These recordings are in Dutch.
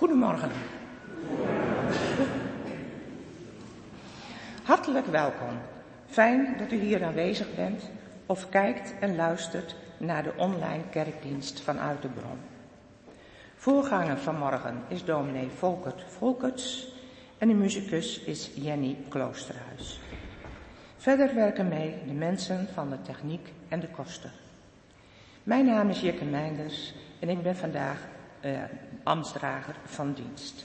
Goedemorgen. Hartelijk welkom. Fijn dat u hier aanwezig bent of kijkt en luistert naar de online kerkdienst vanuit de bron. Voorganger vanmorgen is dominee Volkert Volkerts en de muzikus is Jenny Kloosterhuis. Verder werken mee de mensen van de techniek en de kosten. Mijn naam is Jikke Meinders en ik ben vandaag eh, ambtsdrager van dienst.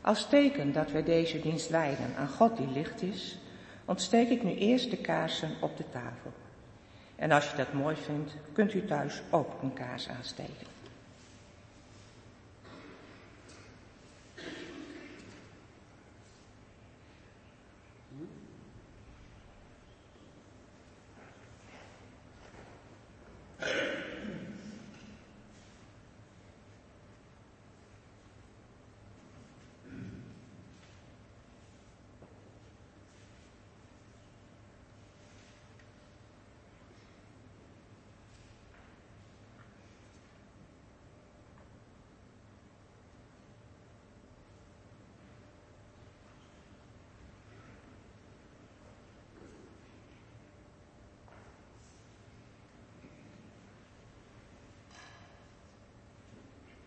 Als teken dat wij deze dienst wijden aan God die licht is, ontsteek ik nu eerst de kaarsen op de tafel. En als je dat mooi vindt, kunt u thuis ook een kaars aansteken.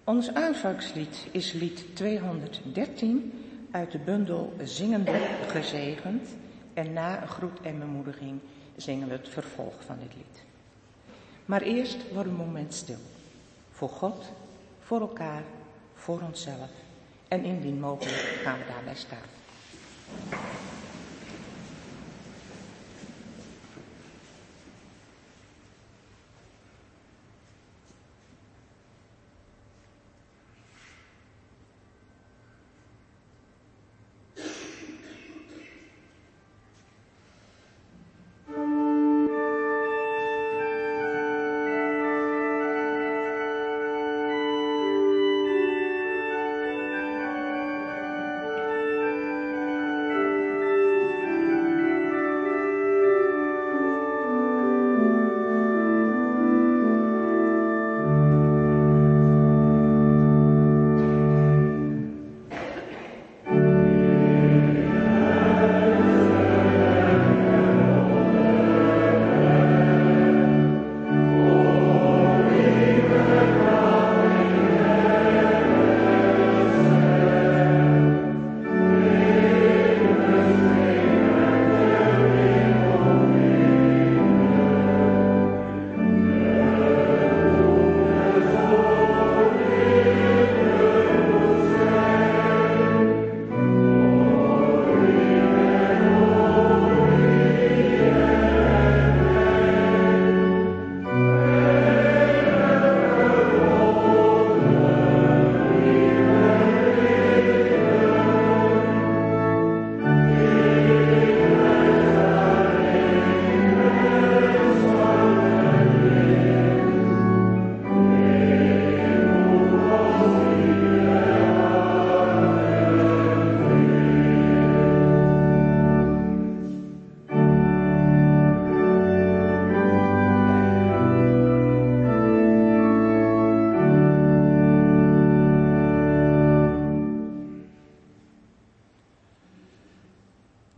Ons aanvangslied is lied 213 uit de bundel Zingende Gezegend. En na een groet en bemoediging zingen we het vervolg van dit lied. Maar eerst wordt een moment stil. Voor God, voor elkaar, voor onszelf. En indien mogelijk gaan we daarbij staan.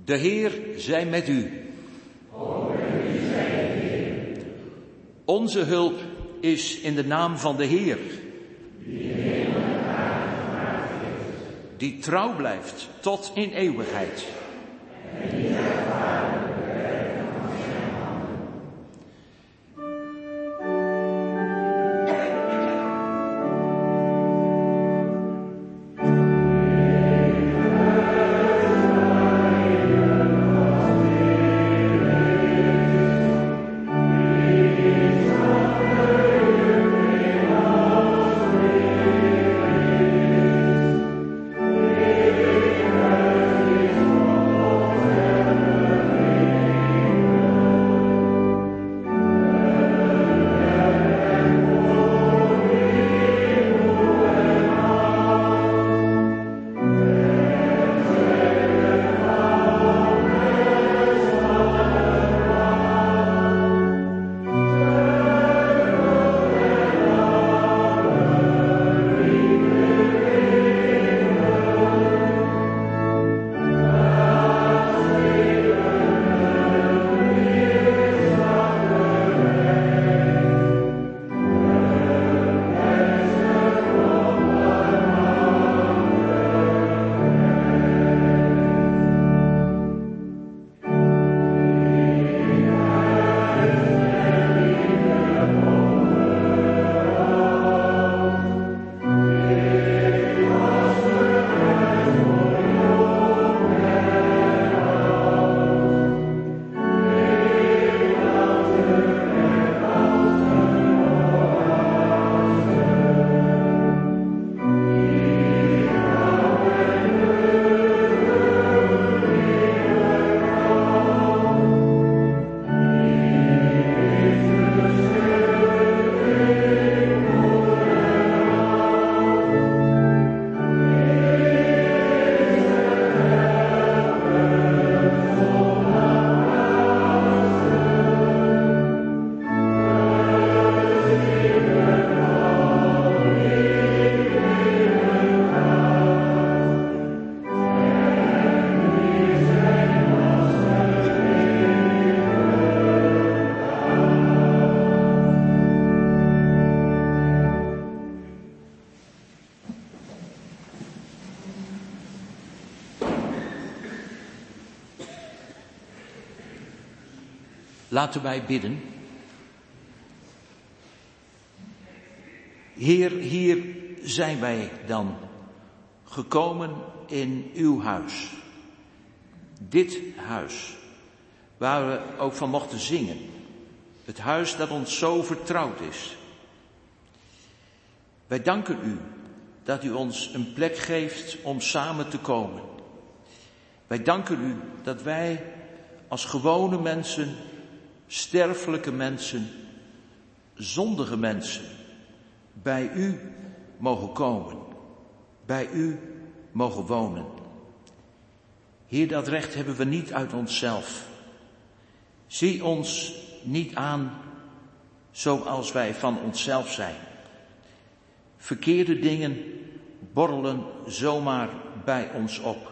De Heer zij met u. Onze hulp is in de naam van de Heer. Die trouw blijft tot in eeuwigheid. Laten wij bidden. Heer, hier zijn wij dan gekomen in uw huis. Dit huis, waar we ook van mochten zingen. Het huis dat ons zo vertrouwd is. Wij danken u dat u ons een plek geeft om samen te komen. Wij danken u dat wij als gewone mensen, sterfelijke mensen, zondige mensen, bij u mogen komen, bij u mogen wonen. Heer, dat recht hebben we niet uit onszelf. Zie ons niet aan zoals wij van onszelf zijn. Verkeerde dingen borrelen zomaar bij ons op.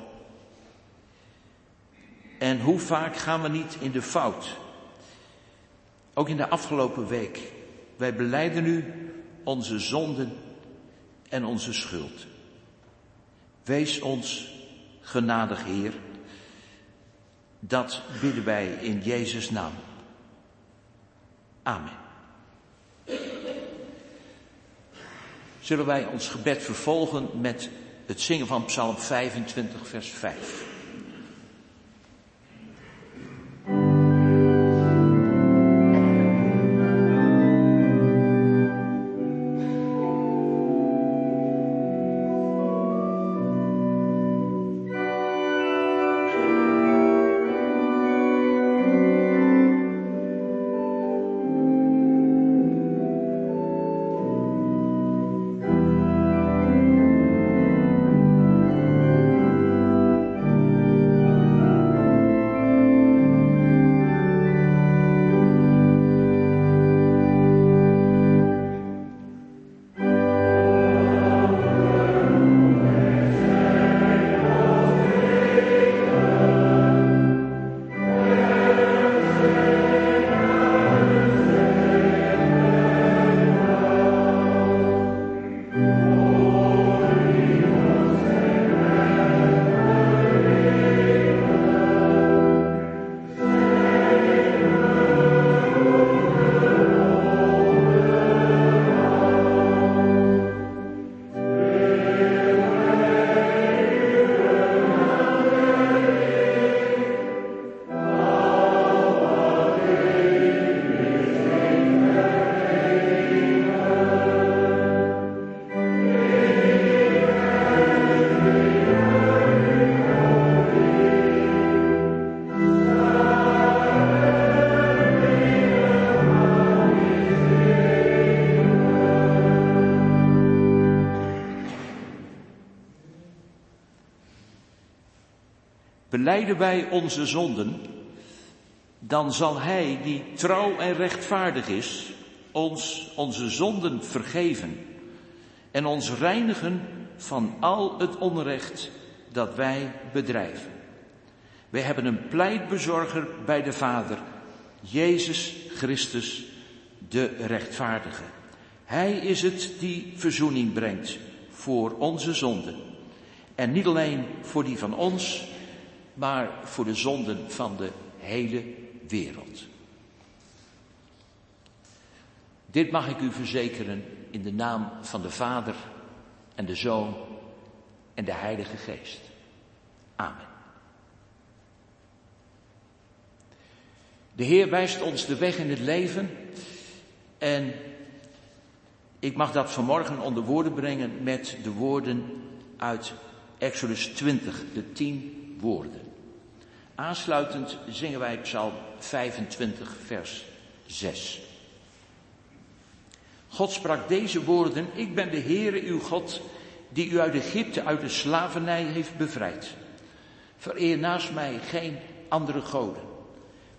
En hoe vaak gaan we niet in de fout? Ook in de afgelopen week. Wij beleiden nu onze zonden en onze schuld. Wees ons genadig, Heer. Dat bidden wij in Jezus' naam. Amen. Zullen wij ons gebed vervolgen met het zingen van Psalm 25, vers 5. Beleiden wij onze zonden, dan zal Hij, die trouw en rechtvaardig is, ons onze zonden vergeven en ons reinigen van al het onrecht dat wij bedrijven. Wij hebben een pleitbezorger bij de Vader, Jezus Christus, de rechtvaardige. Hij is het die verzoening brengt voor onze zonden. En niet alleen voor die van ons, maar voor de zonden van de hele wereld. Dit mag ik u verzekeren in de naam van de Vader en de Zoon en de Heilige Geest. Amen. De Heer wijst ons de weg in het leven en ik mag dat vanmorgen onder woorden brengen met de woorden uit Exodus 20, de tien woorden. Aansluitend zingen wij Psalm 25, vers 6. God sprak deze woorden, ik ben de Heere uw God, die u uit Egypte, uit de slavernij heeft bevrijd. Vereer naast mij geen andere goden.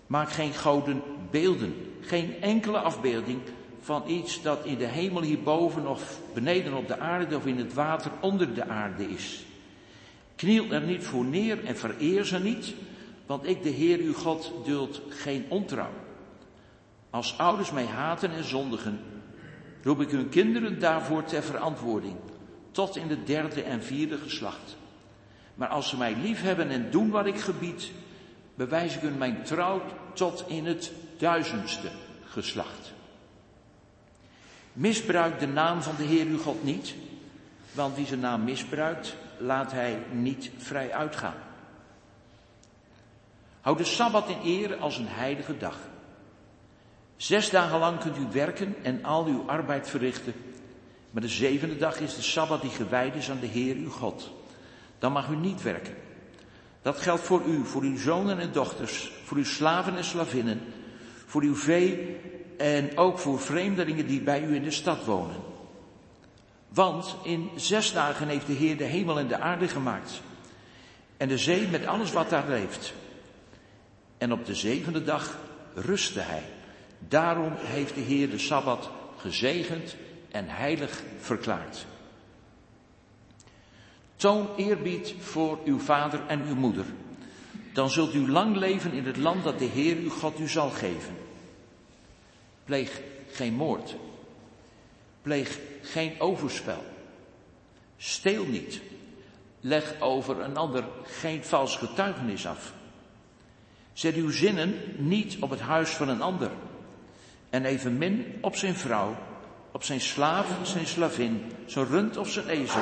Maak geen goden beelden, geen enkele afbeelding van iets dat in de hemel hierboven of beneden op de aarde of in het water onder de aarde is. Kniel er niet voor neer en vereer ze niet, want ik, de Heer uw God, duld geen ontrouw. Als ouders mij haten en zondigen, roep ik hun kinderen daarvoor ter verantwoording, tot in de derde en vierde geslacht. Maar als ze mij liefhebben en doen wat ik gebied, bewijs ik hun mijn trouw tot in het honderdduizendste geslacht. Misbruik de naam van de Heer uw God niet, want wie zijn naam misbruikt, laat hij niet vrij uitgaan. Houd de Sabbat in ere als een heilige dag. Zes dagen lang kunt u werken en al uw arbeid verrichten. Maar de zevende dag is de Sabbat die gewijd is aan de Heer uw God. Dan mag u niet werken. Dat geldt voor u, voor uw zonen en dochters, voor uw slaven en slavinnen, voor uw vee en ook voor vreemdelingen die bij u in de stad wonen. Want in zes dagen heeft de Heer de hemel en de aarde gemaakt. En de zee met alles wat daar leeft. En op de zevende dag rustte hij. Daarom heeft de Heer de Sabbat gezegend en heilig verklaard. Toon eerbied voor uw vader en uw moeder. Dan zult u lang leven in het land dat de Heer uw God u zal geven. Pleeg geen moord. Pleeg geen overspel. Steel niet. Leg over een ander geen vals getuigenis af. Zet uw zinnen niet op het huis van een ander. En evenmin op zijn vrouw, op zijn slaaf, zijn slavin, zijn rund of zijn ezel,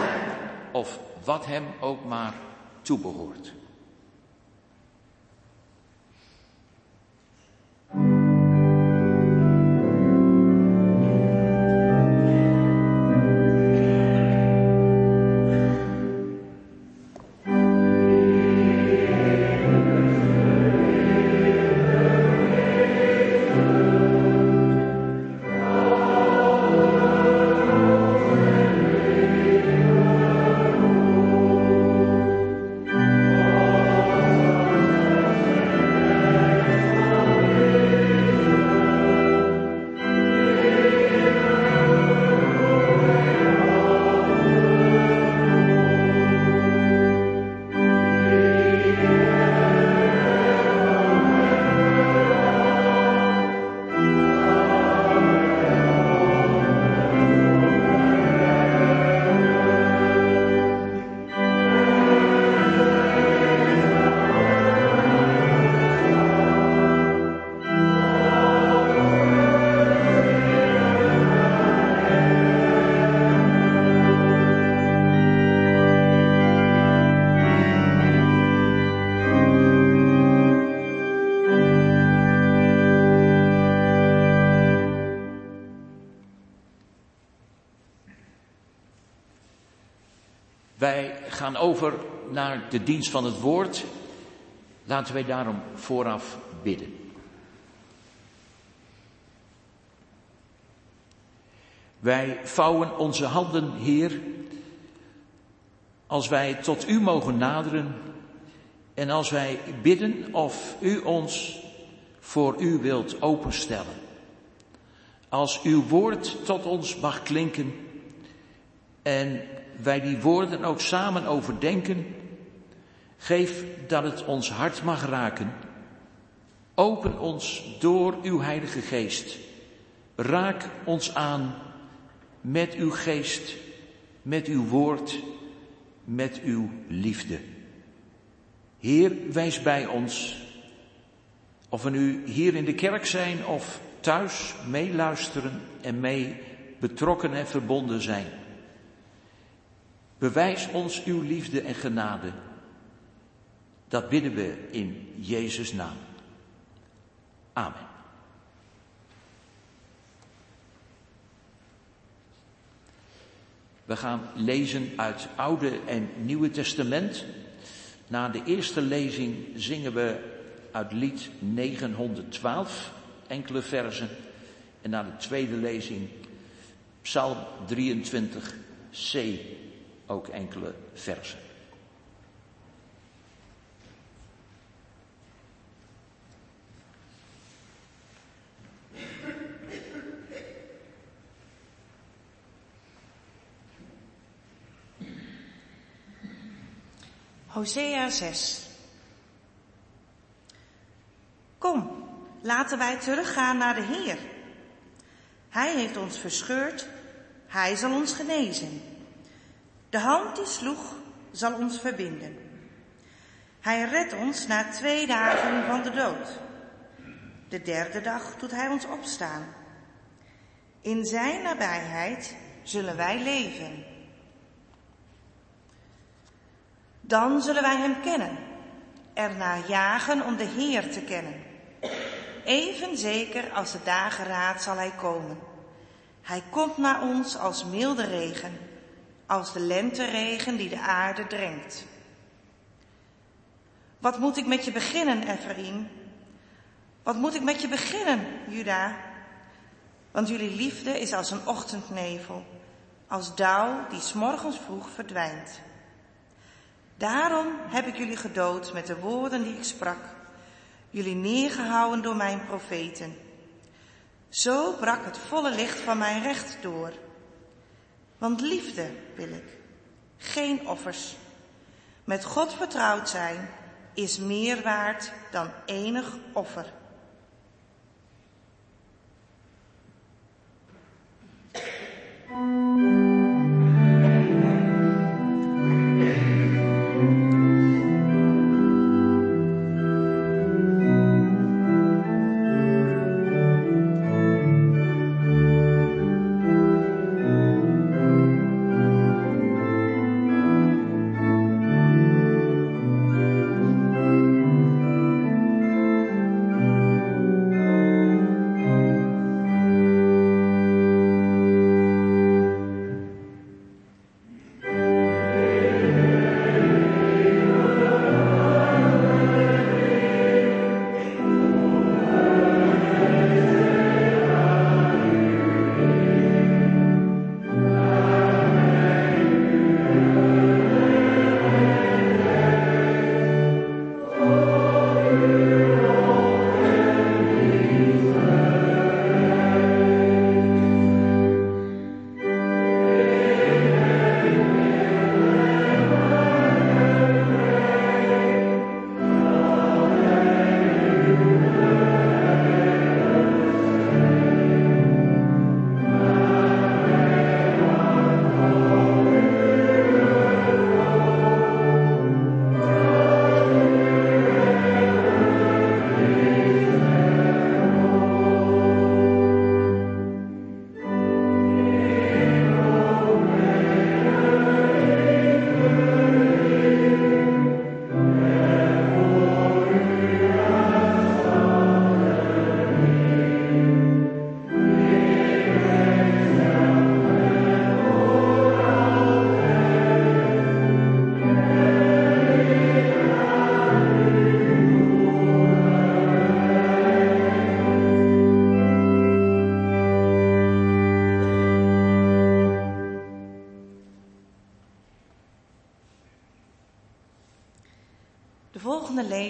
of wat hem ook maar toebehoort. De dienst van het woord. Laten wij daarom vooraf bidden. Wij vouwen onze handen, Heer, als wij tot U mogen naderen en als wij bidden of U ons voor U wilt openstellen. Als Uw woord tot ons mag klinken en wij die woorden ook samen overdenken, geef dat het ons hart mag raken. Open ons door uw Heilige Geest. Raak ons aan met uw geest, met uw woord, met uw liefde. Heer, wijs bij ons, of we nu hier in de kerk zijn of thuis meeluisteren en mee betrokken en verbonden zijn. Bewijs ons uw liefde en genade. Dat bidden we in Jezus' naam. Amen. We gaan lezen uit Oude en Nieuwe Testament. Na de eerste lezing zingen we uit lied 912 enkele versen. En na de tweede lezing Psalm 23c ook enkele versen. Hosea 6. Kom, laten wij teruggaan naar de Heer. Hij heeft ons verscheurd, Hij zal ons genezen. De hand die sloeg zal ons verbinden. Hij redt ons na twee dagen van de dood. De derde dag doet hij ons opstaan. In zijn nabijheid zullen wij leven. Dan zullen wij hem kennen, ernaar jagen om de Heer te kennen. Even zeker als de dageraad zal hij komen. Hij komt naar ons als milde regen, als de lenteregen die de aarde drenkt. Wat moet ik met je beginnen, Ephraim? Wat moet ik met je beginnen, Juda? Want jullie liefde is als een ochtendnevel, als dauw die s'morgens vroeg verdwijnt. Daarom heb ik jullie gedood met de woorden die ik sprak, jullie neergehouden door mijn profeten. Zo brak het volle licht van mijn recht door. Want liefde wil ik, geen offers. Met God vertrouwd zijn is meer waard dan enig offer.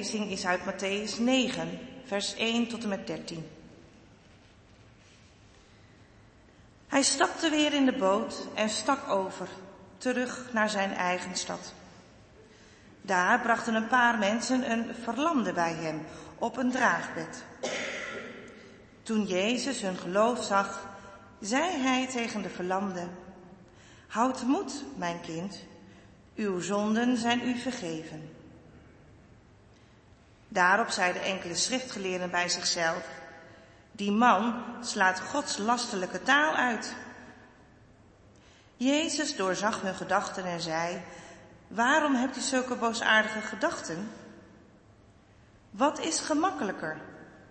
Lezing is uit Matthäus 9, vers 1 tot en met 13. Hij stapte weer in de boot en stak over, terug naar zijn eigen stad. Daar brachten een paar mensen een verlamde bij hem op een draagbed. Toen Jezus hun geloof zag, zei hij tegen de verlamde, Houd moed, mijn kind, uw zonden zijn u vergeven. Daarop zeiden enkele schriftgeleerden bij zichzelf, die man slaat Gods lastelijke taal uit. Jezus doorzag hun gedachten en zei, waarom hebt u zulke boosaardige gedachten? Wat is gemakkelijker,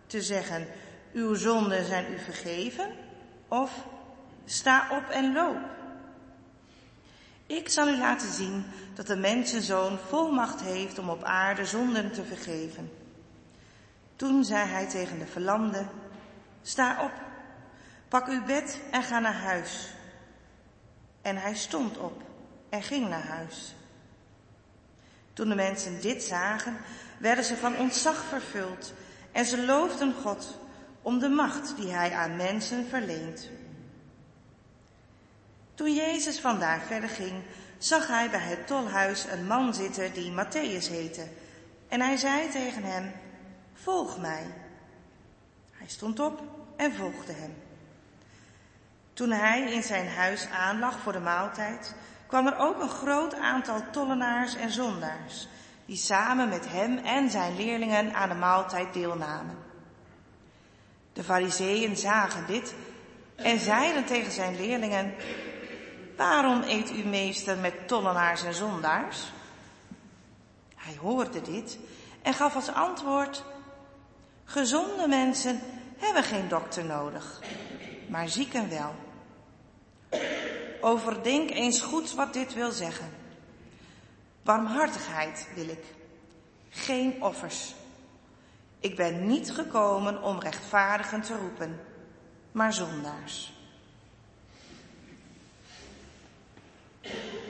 te zeggen, uw zonden zijn u vergeven, of sta op en loop? Ik zal u laten zien dat de mensenzoon volmacht heeft om op aarde zonden te vergeven. Toen zei hij tegen de verlamde, sta op, pak uw bed en ga naar huis. En hij stond op en ging naar huis. Toen de mensen dit zagen, werden ze van ontzag vervuld en ze loofden God om de macht die hij aan mensen verleent. Toen Jezus vandaar verder ging, zag hij bij het tolhuis een man zitten die Matthäus heette. En hij zei tegen hem, volg mij. Hij stond op en volgde hem. Toen hij in zijn huis aanlag voor de maaltijd, kwam er ook een groot aantal tollenaars en zondaars, die samen met hem en zijn leerlingen aan de maaltijd deelnamen. De fariseeën zagen dit en zeiden tegen zijn leerlingen, waarom eet uw meester met tollenaars en zondaars? Hij hoorde dit en gaf als antwoord, gezonde mensen hebben geen dokter nodig, maar zieken wel. Overdenk eens goed wat dit wil zeggen. Warmhartigheid wil ik, geen offers. Ik ben niet gekomen om rechtvaardigen te roepen, maar zondaars. you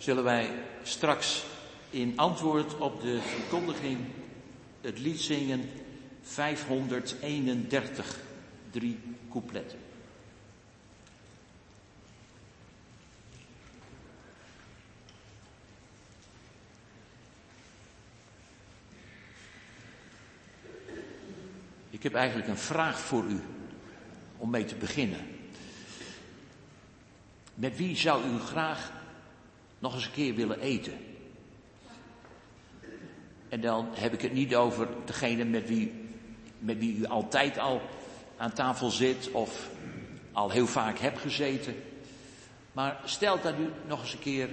zullen wij straks in antwoord op de verkondiging het lied zingen 531, drie coupletten. Ik heb eigenlijk een vraag voor u om mee te beginnen. Met wie zou u graag nog eens een keer willen eten. En dan heb ik het niet over degene met wie, met wie u altijd al aan tafel zit of al heel vaak hebt gezeten. Maar stel dat u nog eens een keer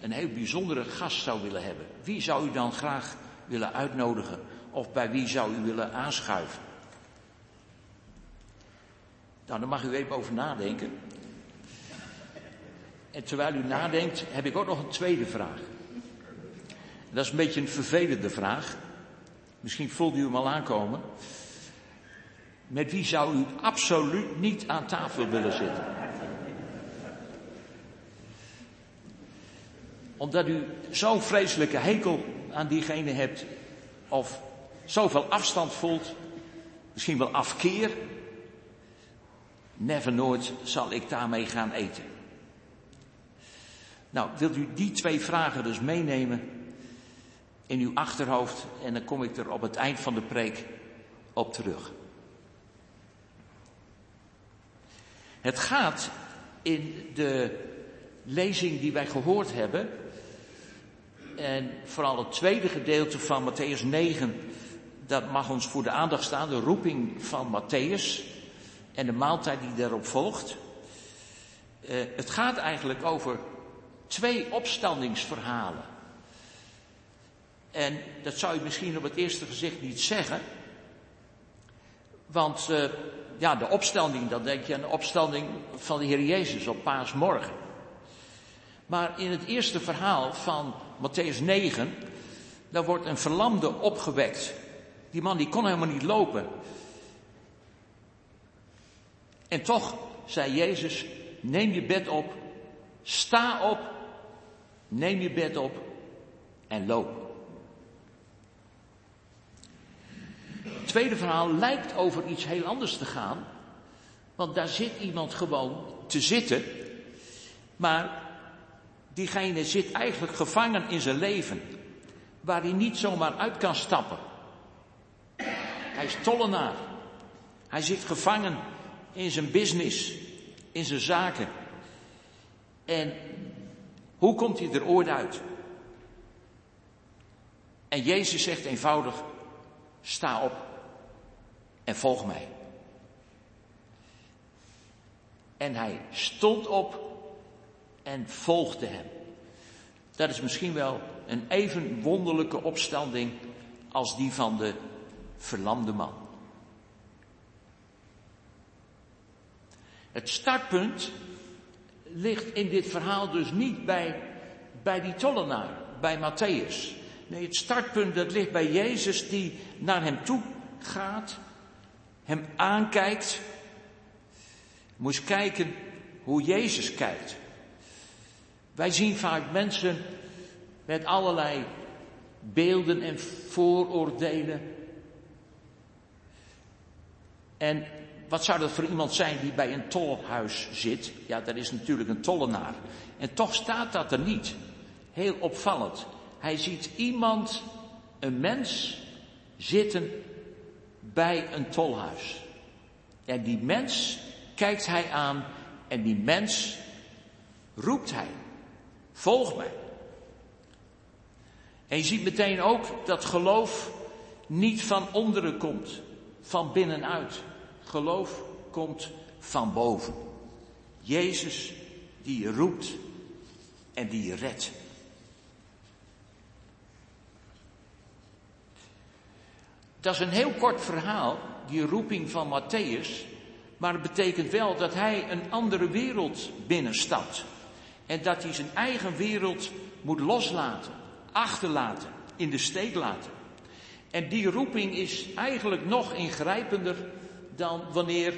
een heel bijzondere gast zou willen hebben. Wie zou u dan graag willen uitnodigen of bij wie zou u willen aanschuiven? Nou, daar mag u even over nadenken. En terwijl u nadenkt, heb ik ook nog een tweede vraag. Dat is een beetje een vervelende vraag. Misschien voelt u hem al aankomen. Met wie zou u absoluut niet aan tafel willen zitten? Omdat u zo'n vreselijke hekel aan diegene hebt, of zoveel afstand voelt, misschien wel afkeer. Never nooit zal ik daarmee gaan eten. Nou, wilt u die twee vragen dus meenemen in uw achterhoofd en dan kom ik er op het eind van de preek op terug. Het gaat in de lezing die wij gehoord hebben, en vooral het tweede gedeelte van Matthäus 9, dat mag ons voor de aandacht staan, de roeping van Matthäus en de maaltijd die daarop volgt. Uh, het gaat eigenlijk over twee opstandingsverhalen. En dat zou je misschien op het eerste gezicht niet zeggen. Want uh, ja, de opstanding, dan denk je aan de opstanding van de Heer Jezus op paasmorgen. Maar in het eerste verhaal van Matthäus 9, daar wordt een verlamde opgewekt. Die man die kon helemaal niet lopen. En toch zei Jezus, neem je bed op, sta op Neem je bed op en loop. Het tweede verhaal lijkt over iets heel anders te gaan. Want daar zit iemand gewoon te zitten. Maar diegene zit eigenlijk gevangen in zijn leven. waar hij niet zomaar uit kan stappen. Hij is tollenaar. Hij zit gevangen in zijn business, in zijn zaken. En hoe komt hij er ooit uit? En Jezus zegt eenvoudig, sta op en volg mij. En hij stond op en volgde hem. Dat is misschien wel een even wonderlijke opstanding als die van de verlamde man. Het startpunt ligt in dit verhaal dus niet bij, bij die tollenaar, bij Matthäus. Nee, het startpunt dat ligt bij Jezus die naar hem toe gaat, hem aankijkt. Eens kijken hoe Jezus kijkt. Wij zien vaak mensen met allerlei beelden en vooroordelen. En wat zou dat voor iemand zijn die bij een tolhuis zit? Ja, dat is natuurlijk een tollenaar. En toch staat dat er niet. Heel opvallend. Hij ziet iemand, een mens, zitten bij een tolhuis. En die mens kijkt hij aan en die mens roept hij. Volg mij. En je ziet meteen ook dat geloof niet van onderen komt, van binnenuit. Geloof komt van boven. Jezus die roept en die redt. Dat is een heel kort verhaal, die roeping van Matthäus, maar het betekent wel dat hij een andere wereld binnenstapt. En dat hij zijn eigen wereld moet loslaten, achterlaten, in de steek laten. En die roeping is eigenlijk nog ingrijpender dan wanneer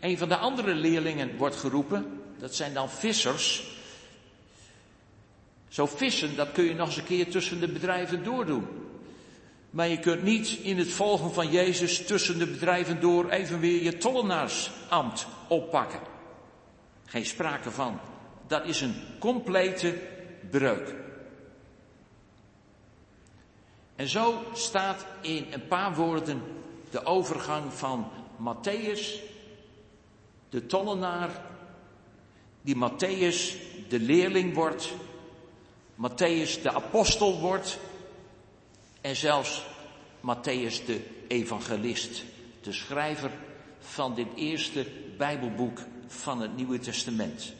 een van de andere leerlingen wordt geroepen. Dat zijn dan vissers. Zo vissen, dat kun je nog eens een keer tussen de bedrijven doordoen. Maar je kunt niet in het volgen van Jezus tussen de bedrijven door even weer je tollenaarsambt oppakken. Geen sprake van. Dat is een complete breuk. En zo staat in een paar woorden de overgang van Matthäus, de tollenaar, die Matthäus de leerling wordt, Matthäus de apostel wordt en zelfs Matthäus de evangelist, de schrijver van dit eerste Bijbelboek van het Nieuwe Testament.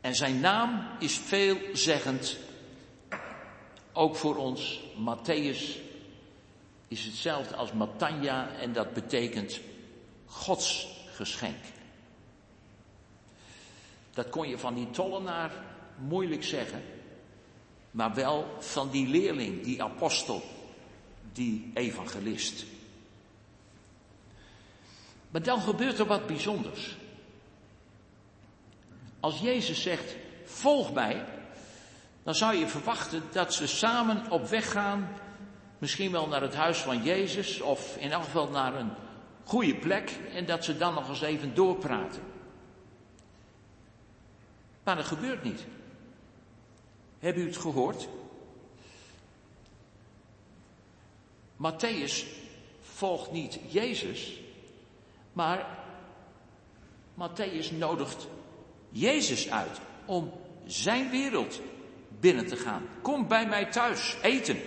En zijn naam is veelzeggend, ook voor ons. Matthäus is hetzelfde als Matanja en dat betekent Gods geschenk. Dat kon je van die tollenaar moeilijk zeggen, maar wel van die leerling, die apostel, die evangelist. Maar dan gebeurt er wat bijzonders. Als Jezus zegt, volg mij, dan zou je verwachten dat ze samen op weg gaan, misschien wel naar het huis van Jezus of in elk geval naar een goede plek en dat ze dan nog eens even doorpraten. Maar dat gebeurt niet. Hebben u het gehoord? Matthäus volgt niet Jezus, maar Matthäus nodigt Jezus uit om zijn wereld binnen te gaan. Kom bij mij thuis eten.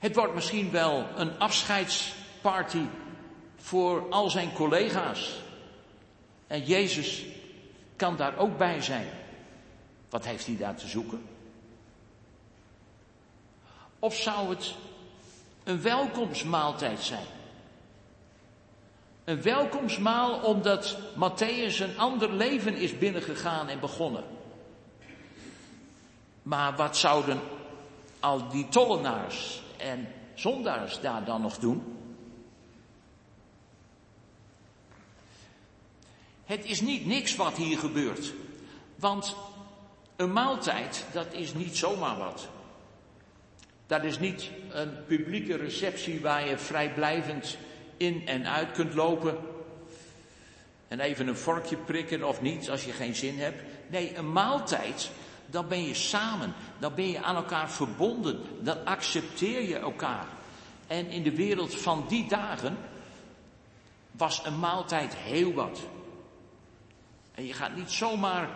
Het wordt misschien wel een afscheidsparty voor al zijn collega's. En Jezus kan daar ook bij zijn. Wat heeft hij daar te zoeken? Of zou het een welkomstmaaltijd zijn? Een welkomstmaal omdat Matthäus een ander leven is binnengegaan en begonnen. Maar wat zouden al die tollenaars en zondaars daar dan nog doen? Het is niet niks wat hier gebeurt. Want een maaltijd, dat is niet zomaar wat. Dat is niet een publieke receptie waar je vrijblijvend in en uit kunt lopen. En even een vorkje prikken of niet als je geen zin hebt. Nee, een maaltijd, dan ben je samen, dan ben je aan elkaar verbonden, dan accepteer je elkaar. En in de wereld van die dagen was een maaltijd heel wat. En je gaat niet zomaar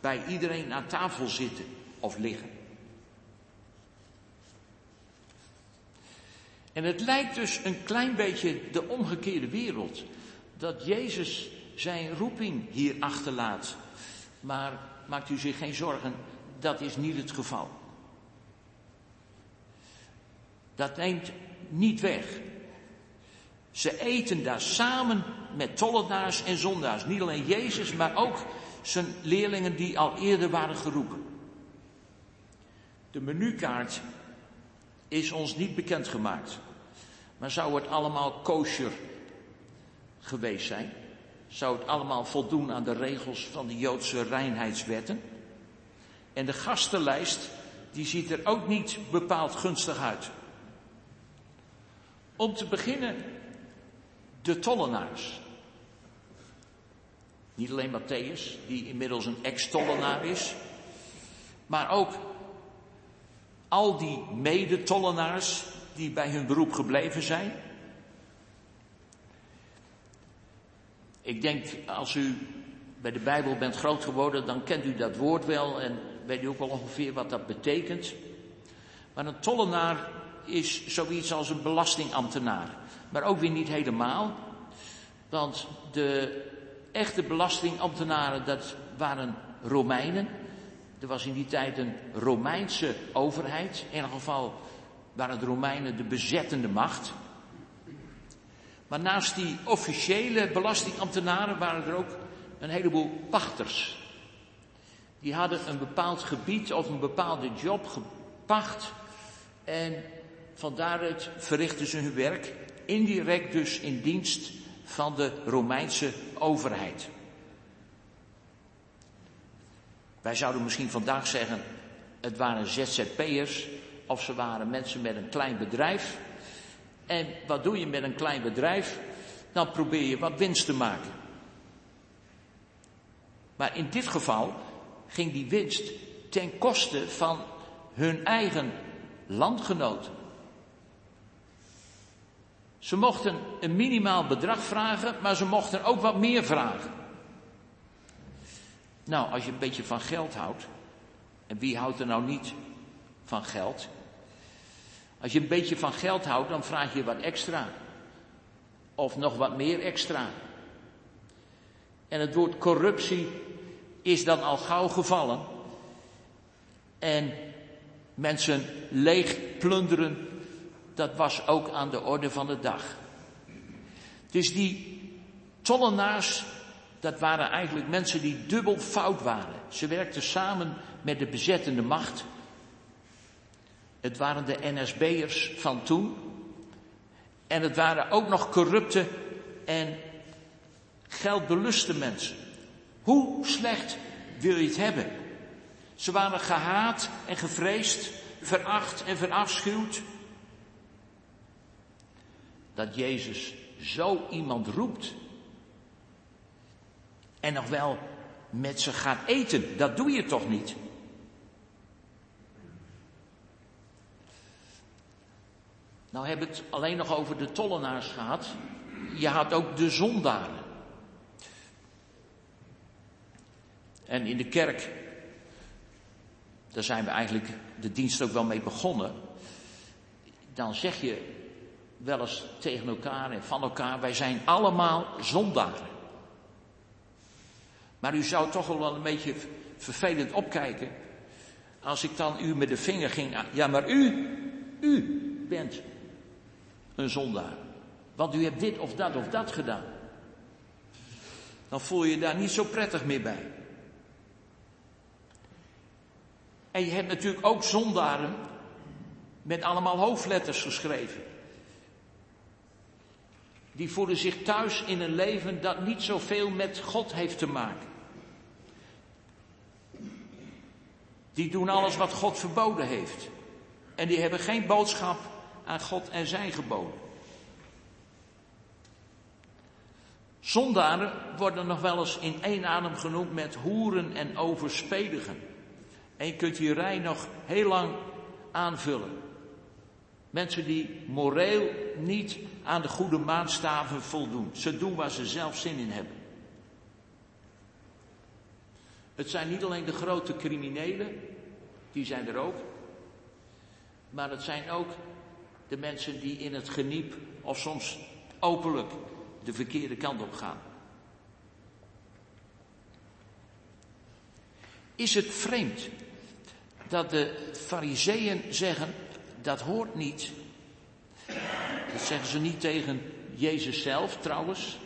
bij iedereen aan tafel zitten of liggen. En het lijkt dus een klein beetje de omgekeerde wereld. Dat Jezus zijn roeping hier achterlaat. Maar maakt u zich geen zorgen, dat is niet het geval. Dat neemt niet weg. Ze eten daar samen met tollenaars en zondaars. Niet alleen Jezus, maar ook zijn leerlingen die al eerder waren geroepen. De menukaart is ons niet bekendgemaakt. Maar zou het allemaal kosher geweest zijn? Zou het allemaal voldoen aan de regels van de Joodse reinheidswetten? En de gastenlijst, die ziet er ook niet bepaald gunstig uit. Om te beginnen de tollenaars. Niet alleen Matthäus, die inmiddels een ex-tollenaar is, maar ook al die mede-tollenaars die bij hun beroep gebleven zijn. Ik denk, als u bij de Bijbel bent groot geworden, dan kent u dat woord wel en weet u ook wel ongeveer wat dat betekent. Maar een tollenaar is zoiets als een belastingambtenaar. Maar ook weer niet helemaal. Want de echte belastingambtenaren, dat waren Romeinen. Er was in die tijd een Romeinse overheid. In ieder geval waren de Romeinen de bezettende macht. Maar naast die officiële belastingambtenaren waren er ook een heleboel pachters. Die hadden een bepaald gebied of een bepaalde job gepacht. En van daaruit verrichtten ze hun werk. Indirect dus in dienst van de Romeinse overheid. Wij zouden misschien vandaag zeggen, het waren ZZP'ers of ze waren mensen met een klein bedrijf. En wat doe je met een klein bedrijf? Dan probeer je wat winst te maken. Maar in dit geval ging die winst ten koste van hun eigen landgenoten. Ze mochten een minimaal bedrag vragen, maar ze mochten ook wat meer vragen. Nou, als je een beetje van geld houdt, en wie houdt er nou niet van geld? Als je een beetje van geld houdt, dan vraag je wat extra. Of nog wat meer extra. En het woord corruptie is dan al gauw gevallen. En mensen leeg plunderen, dat was ook aan de orde van de dag. Dus die tollenaars, dat waren eigenlijk mensen die dubbel fout waren. Ze werkten samen met de bezettende macht. Het waren de NSB'ers van toen. En het waren ook nog corrupte en geldbeluste mensen. Hoe slecht wil je het hebben? Ze waren gehaat en gevreesd, veracht en verafschuwd. Dat Jezus zo iemand roept. En nog wel met ze gaat eten. Dat doe je toch niet? Nou hebben we het alleen nog over de tollenaars gehad. Je had ook de zondaren. En in de kerk, daar zijn we eigenlijk de dienst ook wel mee begonnen. Dan zeg je wel eens tegen elkaar en van elkaar, wij zijn allemaal zondaren. Maar u zou toch wel een beetje vervelend opkijken als ik dan u met de vinger ging. Ja, maar u, u bent een zondaar. Want u hebt dit of dat of dat gedaan. Dan voel je je daar niet zo prettig meer bij. En je hebt natuurlijk ook zondaren met allemaal hoofdletters geschreven. Die voelen zich thuis in een leven dat niet zoveel met God heeft te maken. Die doen alles wat God verboden heeft. En die hebben geen boodschap aan God en zijn geboden. Zondaren worden nog wel eens in één adem genoemd met hoeren en overspedigen. En je kunt die rij nog heel lang aanvullen. Mensen die moreel niet aan de goede maatstaven voldoen. Ze doen waar ze zelf zin in hebben. Het zijn niet alleen de grote criminelen, die zijn er ook. Maar het zijn ook de mensen die in het geniep of soms openlijk de verkeerde kant op gaan. Is het vreemd dat de fariseeën zeggen dat hoort niet. Dat zeggen ze niet tegen Jezus zelf trouwens.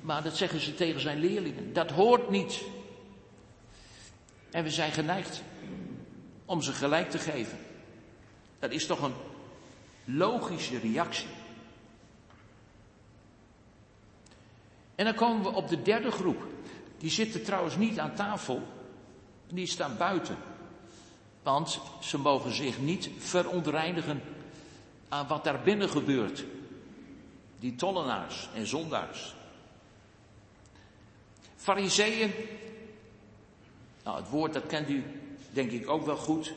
Maar dat zeggen ze tegen zijn leerlingen. Dat hoort niet. En we zijn geneigd om ze gelijk te geven. Dat is toch een logische reactie. En dan komen we op de derde groep. Die zitten trouwens niet aan tafel, die staan buiten. Want ze mogen zich niet verontreinigen aan wat daar binnen gebeurt. Die tollenaars en zondaars. Fariseeën. Nou, het woord dat kent u denk ik ook wel goed.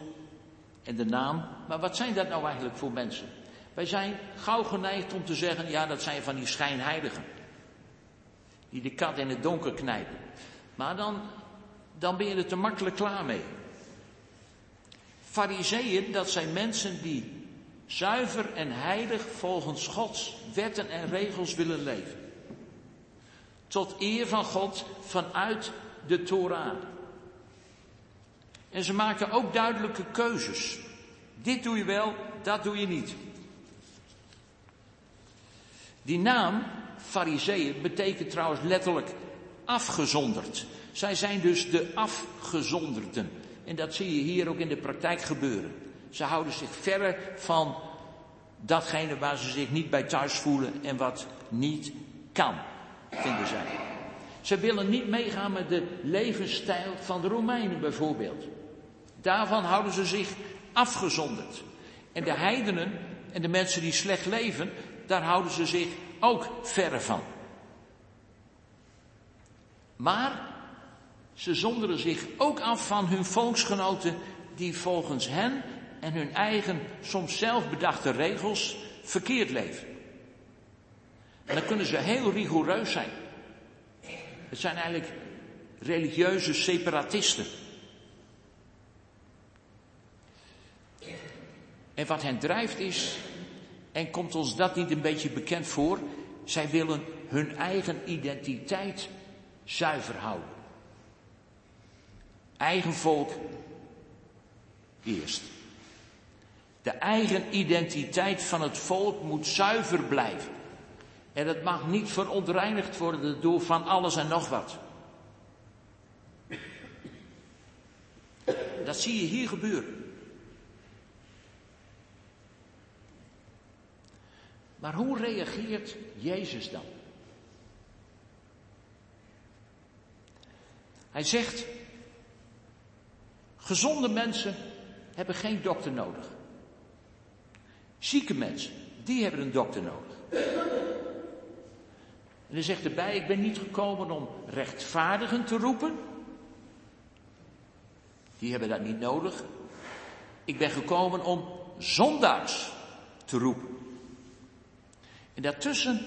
En de naam. Maar wat zijn dat nou eigenlijk voor mensen? Wij zijn gauw geneigd om te zeggen, ja, dat zijn van die schijnheiligen. Die de kat in het donker knijpen. Maar dan, dan ben je er te makkelijk klaar mee. Fariseeën, dat zijn mensen die zuiver en heilig volgens Gods wetten en regels willen leven. Tot eer van God vanuit de Torah. En ze maken ook duidelijke keuzes. Dit doe je wel, dat doe je niet. Die naam, Fariseeën, betekent trouwens letterlijk afgezonderd. Zij zijn dus de afgezonderden. En dat zie je hier ook in de praktijk gebeuren. Ze houden zich verre van datgene waar ze zich niet bij thuis voelen en wat niet kan, vinden zij. Ze willen niet meegaan met de levensstijl van de Romeinen bijvoorbeeld. Daarvan houden ze zich afgezonderd. En de heidenen en de mensen die slecht leven, daar houden ze zich ook verre van. Maar ze zonderen zich ook af van hun volksgenoten die volgens hen en hun eigen, soms zelfbedachte regels verkeerd leven. En dan kunnen ze heel rigoureus zijn. Het zijn eigenlijk religieuze separatisten. En wat hen drijft is, en komt ons dat niet een beetje bekend voor, zij willen hun eigen identiteit zuiver houden. Eigen volk eerst. De eigen identiteit van het volk moet zuiver blijven. En het mag niet verontreinigd worden door van alles en nog wat. Dat zie je hier gebeuren. Maar hoe reageert Jezus dan? Hij zegt, gezonde mensen hebben geen dokter nodig. Zieke mensen, die hebben een dokter nodig. En hij zegt erbij, ik ben niet gekomen om rechtvaardigen te roepen. Die hebben dat niet nodig. Ik ben gekomen om zondaars te roepen. En daartussen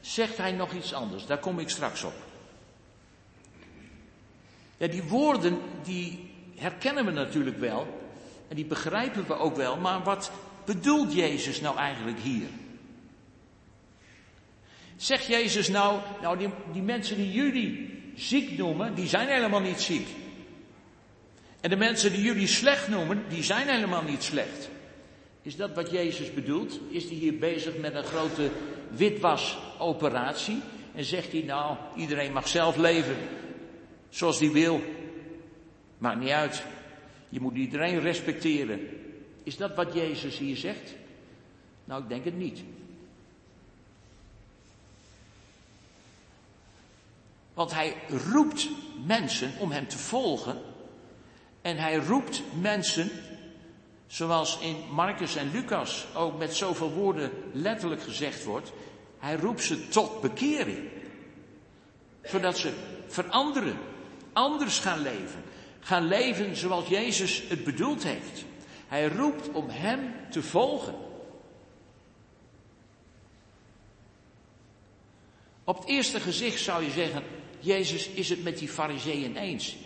zegt hij nog iets anders, daar kom ik straks op. Ja, die woorden, die herkennen we natuurlijk wel. En die begrijpen we ook wel. Maar wat bedoelt Jezus nou eigenlijk hier? Zegt Jezus nou, nou die, die mensen die jullie ziek noemen, die zijn helemaal niet ziek. En de mensen die jullie slecht noemen, die zijn helemaal niet slecht. Is dat wat Jezus bedoelt? Is hij hier bezig met een grote witwasoperatie? En zegt hij nou, iedereen mag zelf leven zoals hij wil. Maakt niet uit. Je moet iedereen respecteren. Is dat wat Jezus hier zegt? Nou, ik denk het niet. Want hij roept mensen om hem te volgen. En hij roept mensen, zoals in Marcus en Lucas ook met zoveel woorden letterlijk gezegd wordt. Hij roept ze tot bekering. Zodat ze veranderen, anders gaan leven. gaan leven zoals Jezus het bedoeld heeft. Hij roept om Hem te volgen. Op het eerste gezicht zou je zeggen, Jezus is het met die fariseeën eens.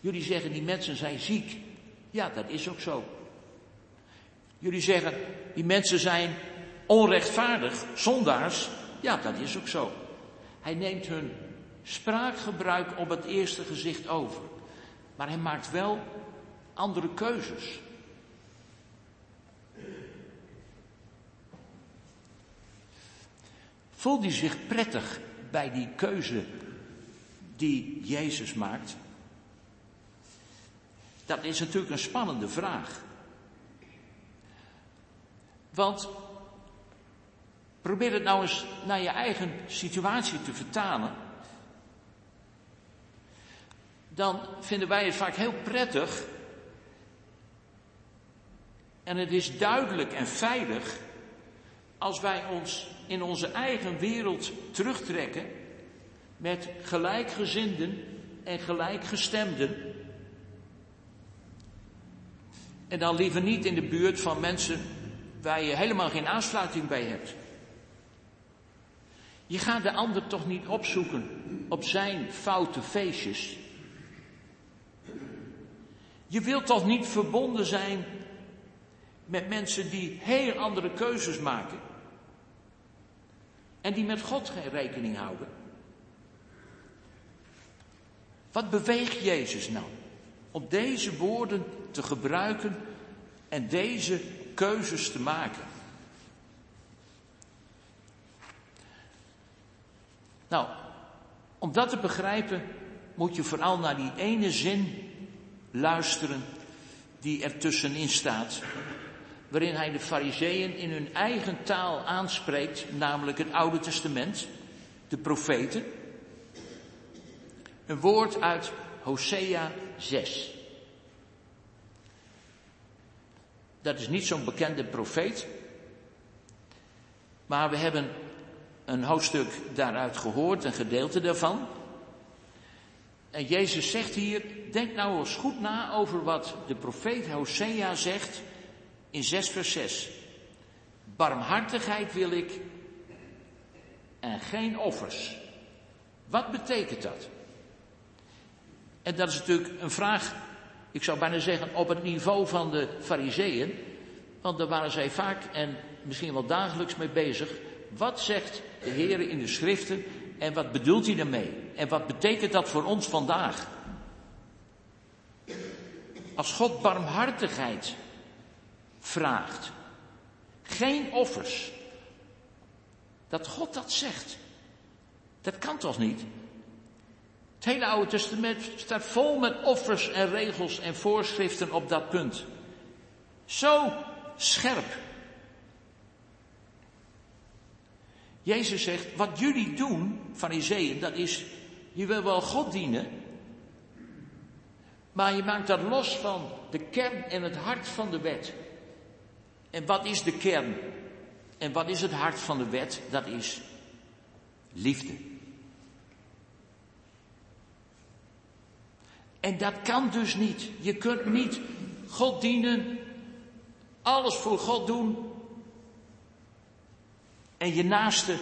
Jullie zeggen die mensen zijn ziek. Ja, dat is ook zo. Jullie zeggen die mensen zijn onrechtvaardig, zondaars. Ja, dat is ook zo. Hij neemt hun spraakgebruik op het eerste gezicht over. Maar hij maakt wel andere keuzes. Voelt hij zich prettig bij die keuze die Jezus maakt? Dat is natuurlijk een spannende vraag. Want probeer het nou eens naar je eigen situatie te vertalen. Dan vinden wij het vaak heel prettig. En het is duidelijk en veilig als wij ons in onze eigen wereld terugtrekken met gelijkgezinden en gelijkgestemden. En dan liever niet in de buurt van mensen waar je helemaal geen aansluiting bij hebt. Je gaat de ander toch niet opzoeken op zijn foute feestjes. Je wilt toch niet verbonden zijn met mensen die heel andere keuzes maken en die met God geen rekening houden? Wat beweegt Jezus nou om deze woorden te gebruiken en deze keuzes te maken? Nou, om dat te begrijpen moet je vooral naar die ene zin luisteren die er tussenin staat, waarin hij de fariseeën in hun eigen taal aanspreekt, namelijk het Oude Testament, de profeten. Een woord uit Hosea 6. Dat is niet zo'n bekende profeet, maar we hebben een hoofdstuk daaruit gehoord, een gedeelte daarvan. En Jezus zegt hier, denk nou eens goed na over wat de profeet Hosea zegt in 6 vers 6. Barmhartigheid wil ik en geen offers. Wat betekent dat? En dat is natuurlijk een vraag, ik zou bijna zeggen, op het niveau van de fariseeën. Want daar waren zij vaak en misschien wel dagelijks mee bezig. Wat zegt de Heer in de schriften en wat bedoelt hij daarmee? En wat betekent dat voor ons vandaag? Als God barmhartigheid vraagt, geen offers, dat God dat zegt, dat kan toch niet? Het hele Oude Testament staat vol met offers en regels en voorschriften op dat punt. Zo scherp. Jezus zegt, wat jullie doen, fariseeën, dat is, je wil wel God dienen, maar je maakt dat los van de kern en het hart van de wet. En wat is de kern? En wat is het hart van de wet? Dat is liefde. En dat kan dus niet. Je kunt niet God dienen, alles voor God doen en je naaste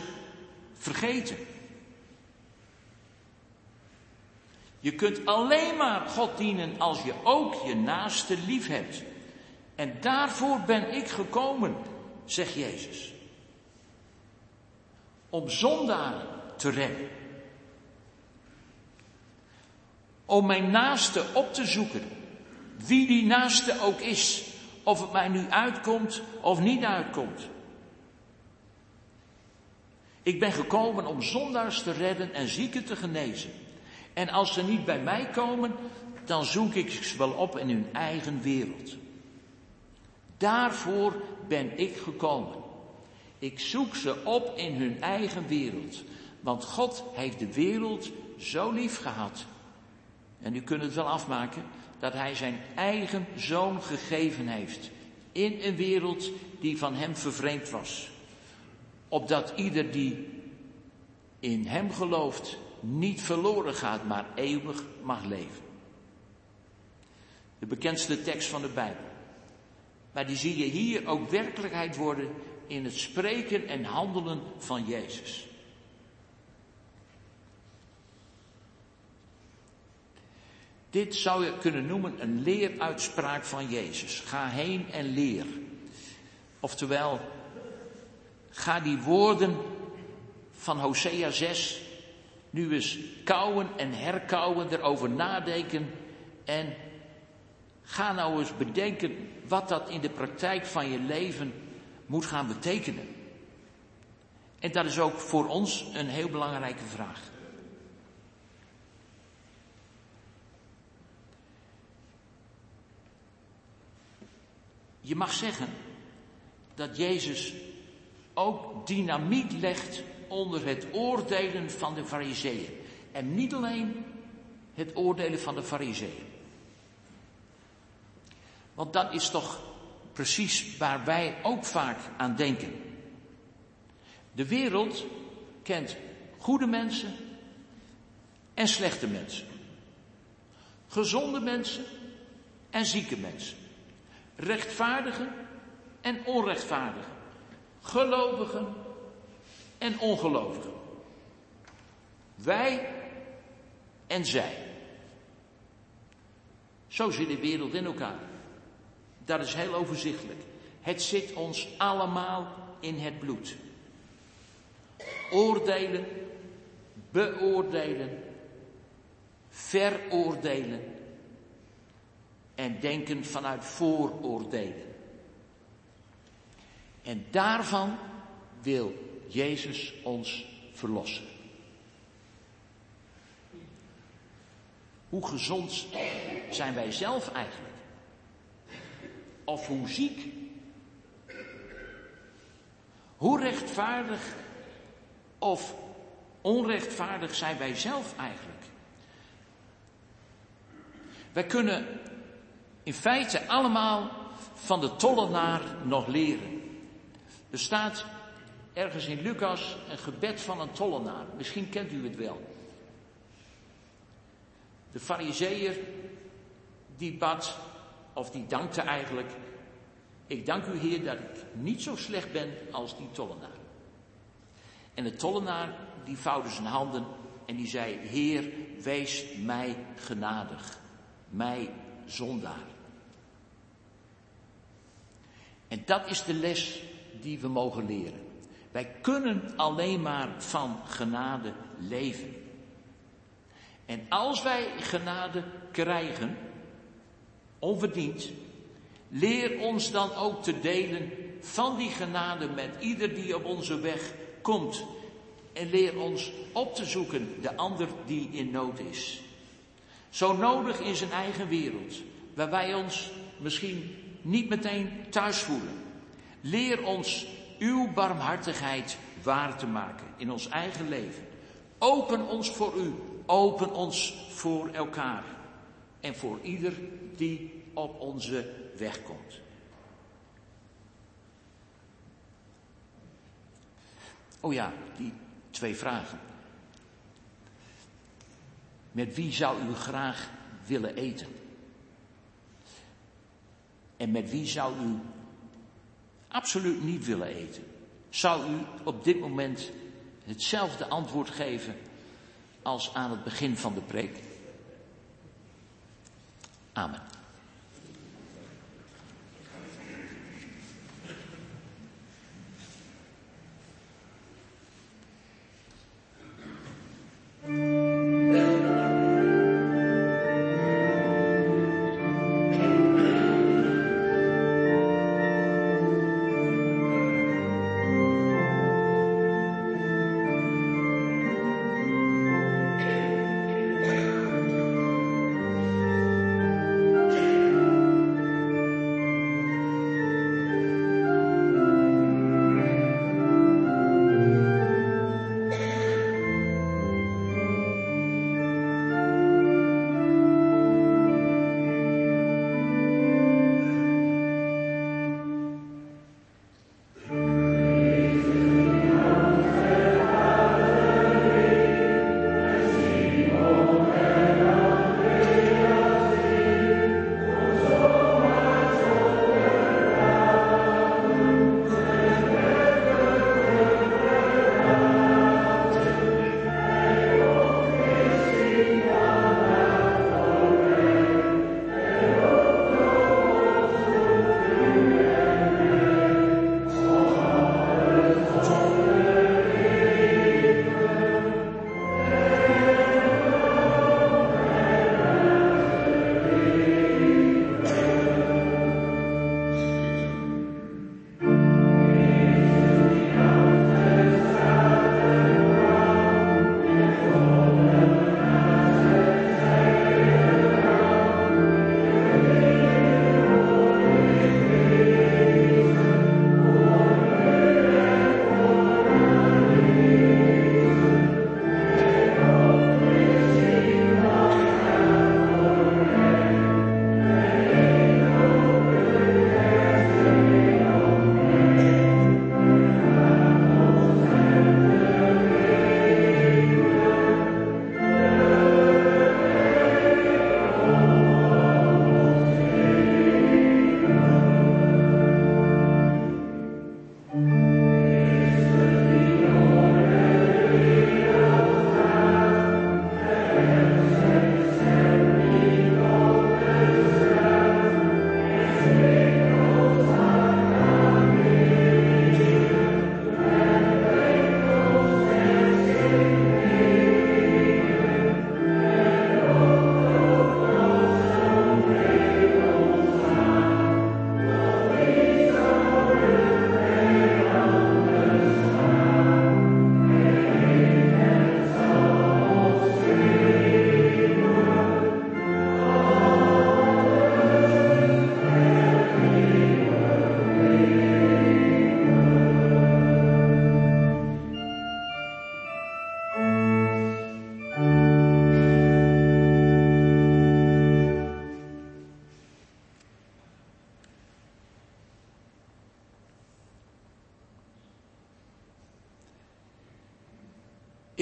vergeten. Je kunt alleen maar God dienen als je ook je naaste lief hebt. En daarvoor ben ik gekomen, zegt Jezus. Om zondaren te redden. Om mijn naaste op te zoeken. Wie die naaste ook is. Of het mij nu uitkomt of niet uitkomt. Ik ben gekomen om zondaars te redden en zieken te genezen. En als ze niet bij mij komen, dan zoek ik ze wel op in hun eigen wereld. Daarvoor ben ik gekomen. Ik zoek ze op in hun eigen wereld. Want God heeft de wereld zo lief gehad. En u kunt het wel afmaken dat hij zijn eigen zoon gegeven heeft. In een wereld die van hem vervreemd was. Opdat ieder die in hem gelooft niet verloren gaat, maar eeuwig mag leven. De bekendste tekst van de Bijbel. Maar die zie je hier ook werkelijkheid worden in het spreken en handelen van Jezus. Dit zou je kunnen noemen een leeruitspraak van Jezus. Ga heen en leer. Oftewel, ga die woorden van Hosea 6 nu eens kouwen en herkouwen, erover nadenken en ga nou eens bedenken wat dat in de praktijk van je leven moet gaan betekenen. En dat is ook voor ons een heel belangrijke vraag. Je mag zeggen dat Jezus ook dynamiet legt onder het oordelen van de fariseeën. En niet alleen het oordelen van de fariseeën. Want dat is toch precies waar wij ook vaak aan denken. De wereld kent goede mensen en slechte mensen. Gezonde mensen en zieke mensen. Rechtvaardigen en onrechtvaardigen. Gelovigen en ongelovigen. Wij en zij. Zo zit de wereld in elkaar. Dat is heel overzichtelijk. Het zit ons allemaal in het bloed. Oordelen, beoordelen, veroordelen en denken vanuit vooroordelen. En daarvan wil Jezus ons verlossen. Hoe gezond zijn wij zelf eigenlijk? Of hoe ziek? Hoe rechtvaardig of onrechtvaardig zijn wij zelf eigenlijk? Wij kunnen in feite allemaal van de tollenaar nog leren. Er staat ergens in Lucas een gebed van een tollenaar. Misschien kent u het wel. De fariseer die bad, of die dankte eigenlijk, ik dank u Heer dat ik niet zo slecht ben als die tollenaar. En de tollenaar die vouwde zijn handen en die zei, Heer, wees mij genadig, mij zondaar. En dat is de les die we mogen leren. Wij kunnen alleen maar van genade leven. En als wij genade krijgen, onverdiend, leer ons dan ook te delen van die genade met ieder die op onze weg komt. En leer ons op te zoeken de ander die in nood is. Zo nodig in zijn eigen wereld, waar wij ons misschien niet meteen thuis voelen. Leer ons uw barmhartigheid waar te maken in ons eigen leven. Open ons voor u, open ons voor elkaar en voor ieder die op onze weg komt. Oh ja, die twee vragen. Met wie zou u graag willen eten? En met wie zou u absoluut niet willen eten, zou u op dit moment hetzelfde antwoord geven als aan het begin van de preek? Amen.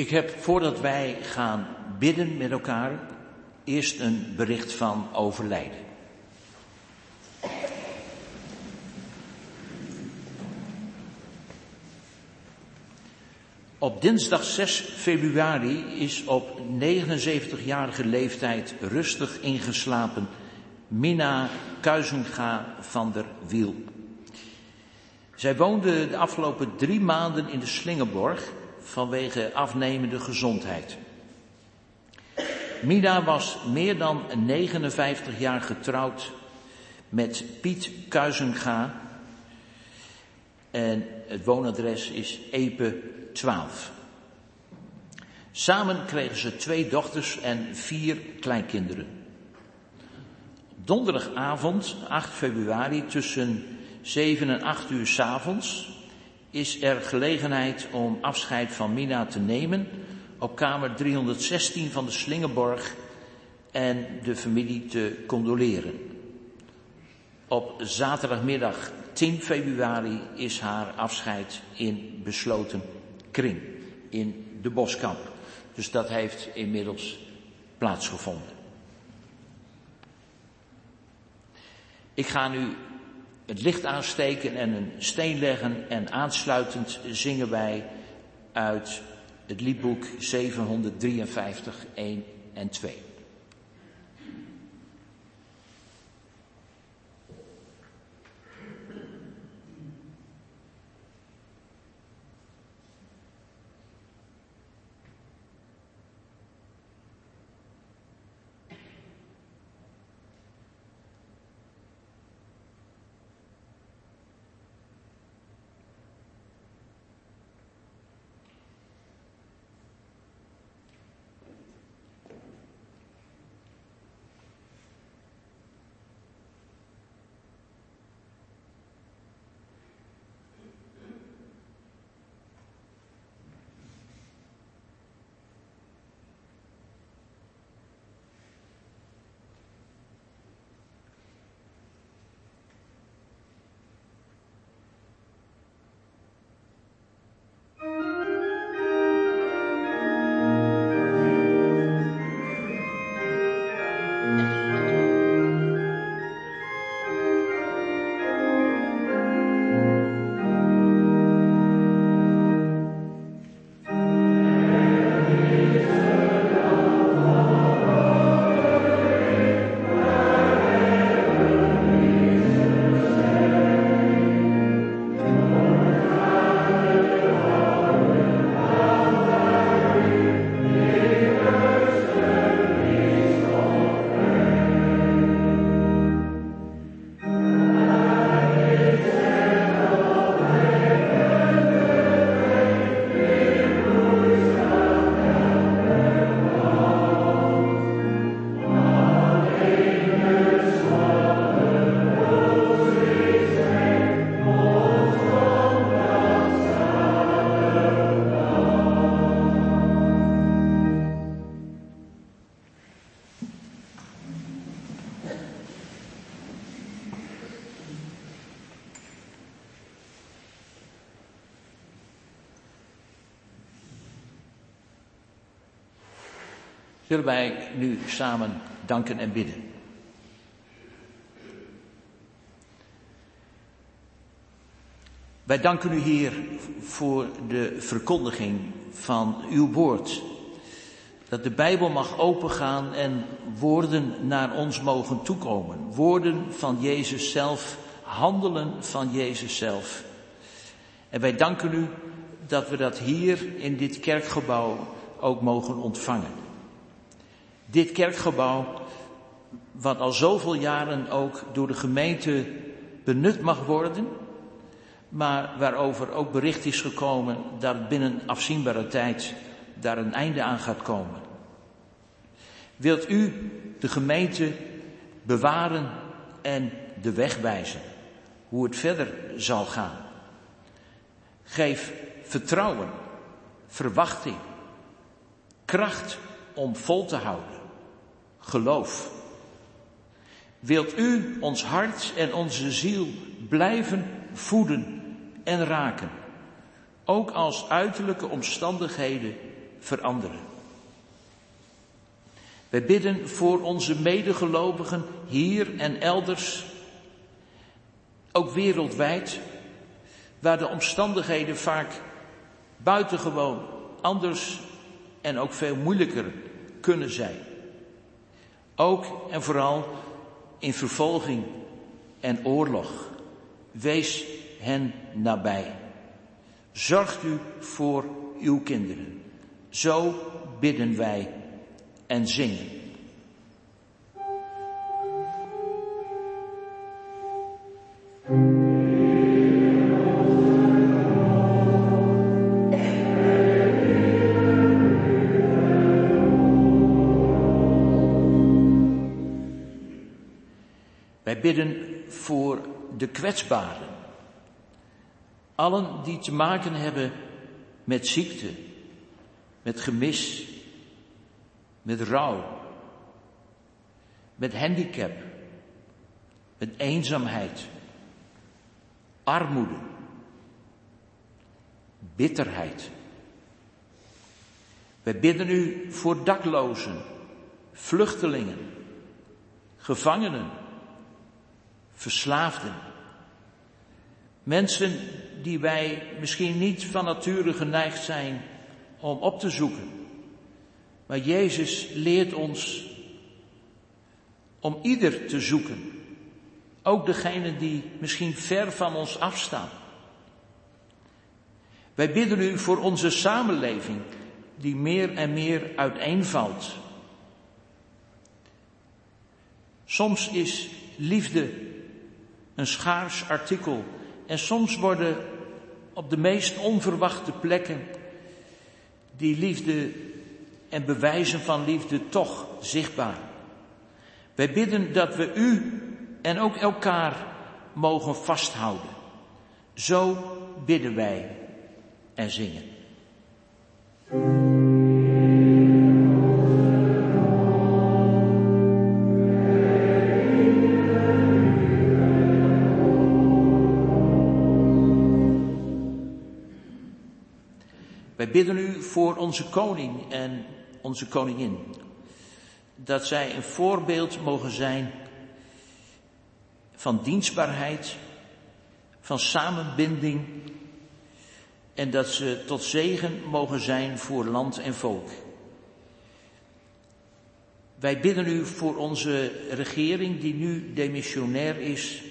Ik heb voordat wij gaan bidden met elkaar eerst een bericht van overlijden. Op dinsdag 6 februari is op 79-jarige leeftijd rustig ingeslapen Minna Kuizinga van der Wiel. Zij woonde de afgelopen drie maanden in de Slingerborg vanwege afnemende gezondheid. Mina was meer dan 59 jaar getrouwd met Piet Kuizinga. En het woonadres is Epe 12. Samen kregen ze twee dochters en vier kleinkinderen. Donderdagavond, 8 februari, tussen 7 en 8 uur s avonds, is er gelegenheid om afscheid van Mina te nemen op kamer 316 van de Slingerborg en de familie te condoleren. Op zaterdagmiddag 10 februari is haar afscheid in besloten kring in de Boskamp. Dus dat heeft inmiddels plaatsgevonden. Ik ga nu het licht aansteken en een steen leggen en aansluitend zingen wij uit het liedboek 753, 1 en 2. Zullen wij nu samen danken en bidden? Wij danken u, Heer, voor de verkondiging van uw woord. Dat de Bijbel mag opengaan en woorden naar ons mogen toekomen. Woorden van Jezus zelf, handelen van Jezus zelf. En wij danken u dat we dat hier in dit kerkgebouw ook mogen ontvangen. Dit kerkgebouw, wat al zoveel jaren ook door de gemeente benut mag worden, maar waarover ook bericht is gekomen dat binnen afzienbare tijd daar een einde aan gaat komen. Wilt u de gemeente bewaren en de weg wijzen, hoe het verder zal gaan? Geef vertrouwen, verwachting, kracht om vol te houden geloof. Wilt u ons hart en onze ziel blijven voeden en raken, ook als uiterlijke omstandigheden veranderen. Wij bidden voor onze medegelovigen hier en elders, ook wereldwijd, waar de omstandigheden vaak buitengewoon anders en ook veel moeilijker kunnen zijn. Ook en vooral in vervolging en oorlog. Wees hen nabij. Zorgt u voor uw kinderen. Zo bidden wij en zingen. Bidden voor de kwetsbaren. Allen die te maken hebben met ziekte, met gemis, met rouw, met handicap, met eenzaamheid, armoede, bitterheid. Wij bidden u voor daklozen, vluchtelingen, gevangenen, verslaafden. Mensen die wij misschien niet van nature geneigd zijn om op te zoeken. Maar Jezus leert ons om ieder te zoeken. Ook degene die misschien ver van ons afstaan. Wij bidden u voor onze samenleving die meer en meer uiteenvalt. Soms is liefde een schaars artikel en soms worden op de meest onverwachte plekken die liefde en bewijzen van liefde toch zichtbaar. Wij bidden dat we u en ook elkaar mogen vasthouden. Zo bidden wij en zingen. Wij bidden u voor onze koning en onze koningin. Dat zij een voorbeeld mogen zijn van dienstbaarheid, van samenbinding en dat ze tot zegen mogen zijn voor land en volk. Wij bidden u voor onze regering die nu demissionair is,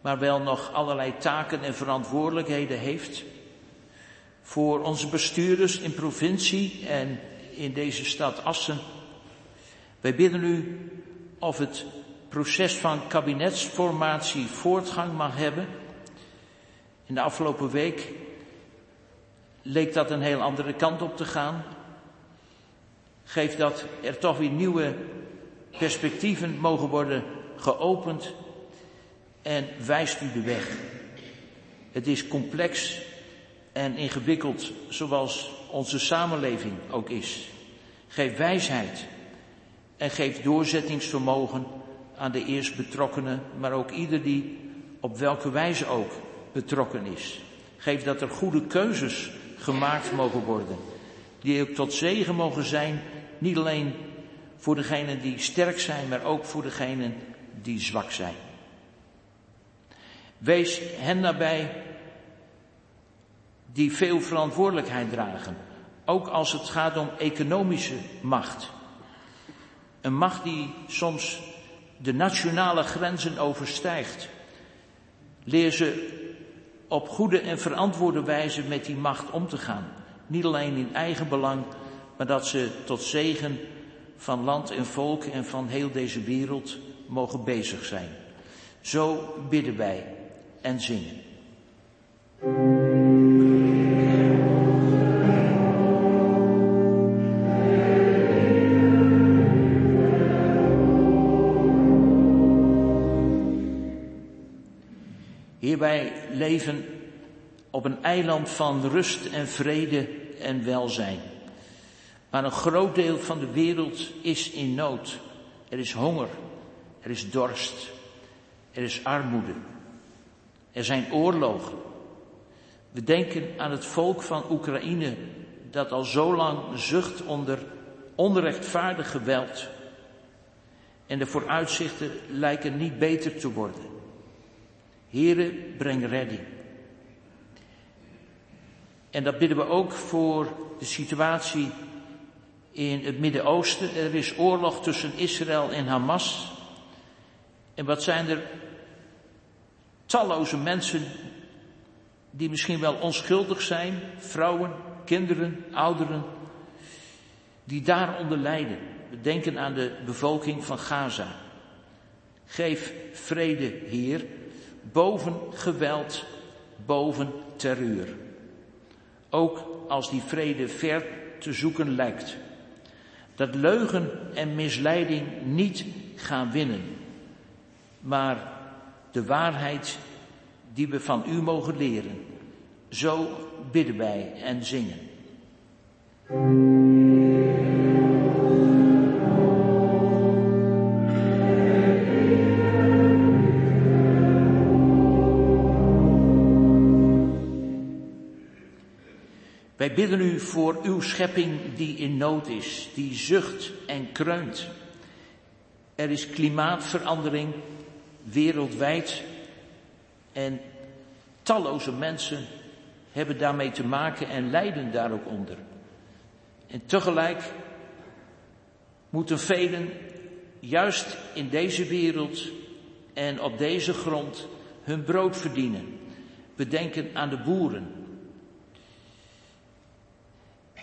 maar wel nog allerlei taken en verantwoordelijkheden heeft voor onze bestuurders in provincie en in deze stad Assen. Wij bidden u of het proces van kabinetsformatie voortgang mag hebben. In de afgelopen week leek dat een heel andere kant op te gaan. Geeft dat er toch weer nieuwe perspectieven mogen worden geopend en wijst u de weg. Het is complex en ingewikkeld zoals onze samenleving ook is. Geef wijsheid en geef doorzettingsvermogen aan de eerst betrokkenen, maar ook ieder die op welke wijze ook betrokken is. Geef dat er goede keuzes gemaakt mogen worden, die ook tot zegen mogen zijn, niet alleen voor degenen die sterk zijn, maar ook voor degenen die zwak zijn. Wees hen nabij die veel verantwoordelijkheid dragen. Ook als het gaat om economische macht. Een macht die soms de nationale grenzen overstijgt. Leer ze op goede en verantwoorde wijze met die macht om te gaan. Niet alleen in eigen belang, maar dat ze tot zegen van land en volk en van heel deze wereld mogen bezig zijn. Zo bidden wij en zingen. Wij leven op een eiland van rust en vrede en welzijn. Maar een groot deel van de wereld is in nood. Er is honger, er is dorst, er is armoede, er zijn oorlogen. We denken aan het volk van Oekraïne dat al zo lang zucht onder onrechtvaardig geweld. En de vooruitzichten lijken niet beter te worden. Here, breng redding. En dat bidden we ook voor de situatie in het Midden-Oosten. Er is oorlog tussen Israël en Hamas. En wat zijn er talloze mensen die misschien wel onschuldig zijn, vrouwen, kinderen, ouderen, die daaronder lijden. We denken aan de bevolking van Gaza. Geef vrede, Heer, boven geweld, boven terreur. Ook als die vrede ver te zoeken lijkt. Dat leugen en misleiding niet gaan winnen, maar de waarheid die we van u mogen leren. Zo bidden wij en zingen. Wij bidden u voor uw schepping die in nood is, die zucht en kreunt. Er is klimaatverandering wereldwijd en talloze mensen hebben daarmee te maken en lijden daar ook onder. En tegelijk moeten velen juist in deze wereld en op deze grond hun brood verdienen. We denken aan de boeren.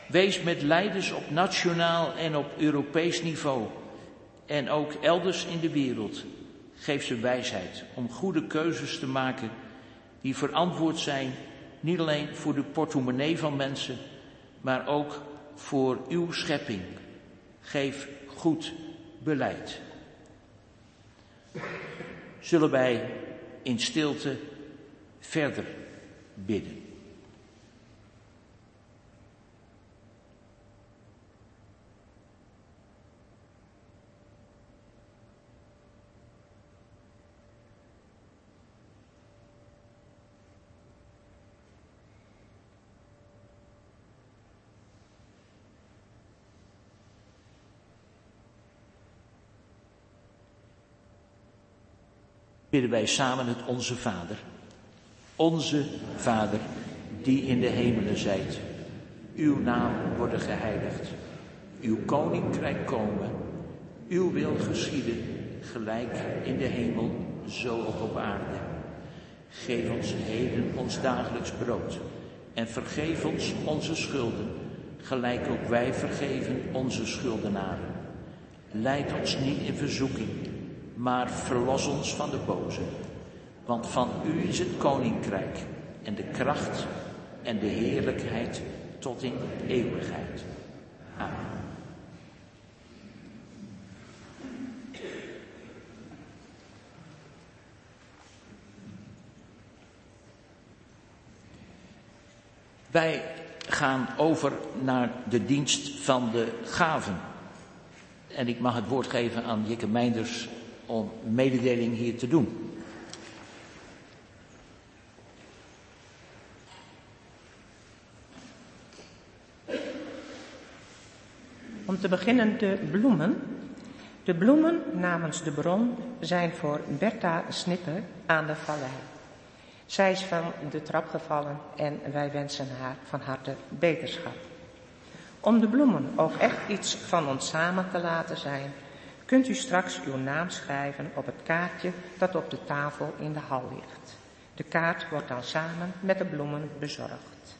Wees met leiders op nationaal en op Europees niveau en ook elders in de wereld. Geef ze wijsheid om goede keuzes te maken die verantwoord zijn niet alleen voor de portemonnee van mensen, maar ook voor uw schepping. Geef goed beleid. Zullen wij in stilte verder bidden. Bidden wij samen het Onze Vader. Onze Vader, die in de hemelen zijt. Uw naam worden geheiligd. Uw koninkrijk komen. Uw wil geschieden, gelijk in de hemel, zo ook op aarde. Geef ons heden ons dagelijks brood. En vergeef ons onze schulden, gelijk ook wij vergeven onze schuldenaren. Leid ons niet in verzoeking maar verlos ons van de boze. Want van u is het koninkrijk en de kracht en de heerlijkheid tot in eeuwigheid. Amen. Wij gaan over naar de dienst van de gaven. En ik mag het woord geven aan Jikke Meinders om mededeling hier te doen. Om te beginnen de bloemen. De bloemen namens de bron zijn voor Bertha Snipper aan de vallei. Zij is van de trap gevallen en wij wensen haar van harte beterschap. Om de bloemen ook echt iets van ons samen te laten zijn, kunt u straks uw naam schrijven op het kaartje dat op de tafel in de hal ligt. De kaart wordt dan samen met de bloemen bezorgd.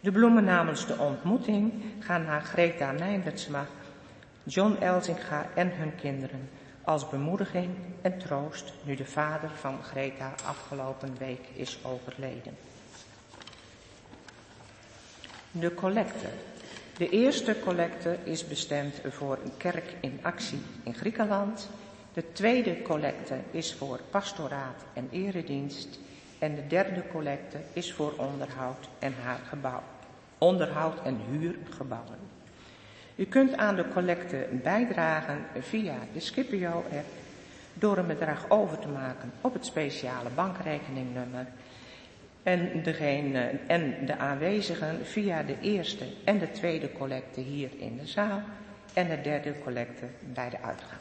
De bloemen namens de ontmoeting gaan naar Greta Nijnbertsma, John Elzinga en hun kinderen als bemoediging en troost nu de vader van Greta afgelopen week is overleden. De collecte de eerste collecte is bestemd voor een kerk in actie in Griekenland. De tweede collecte is voor pastoraat en eredienst. En de derde collecte is voor onderhoud en haar gebouw. Onderhoud en huurgebouwen. U kunt aan de collecte bijdragen via de En, degene, en de aanwezigen via de eerste en de tweede collecte hier in de zaal en de derde collecte bij de uitgang.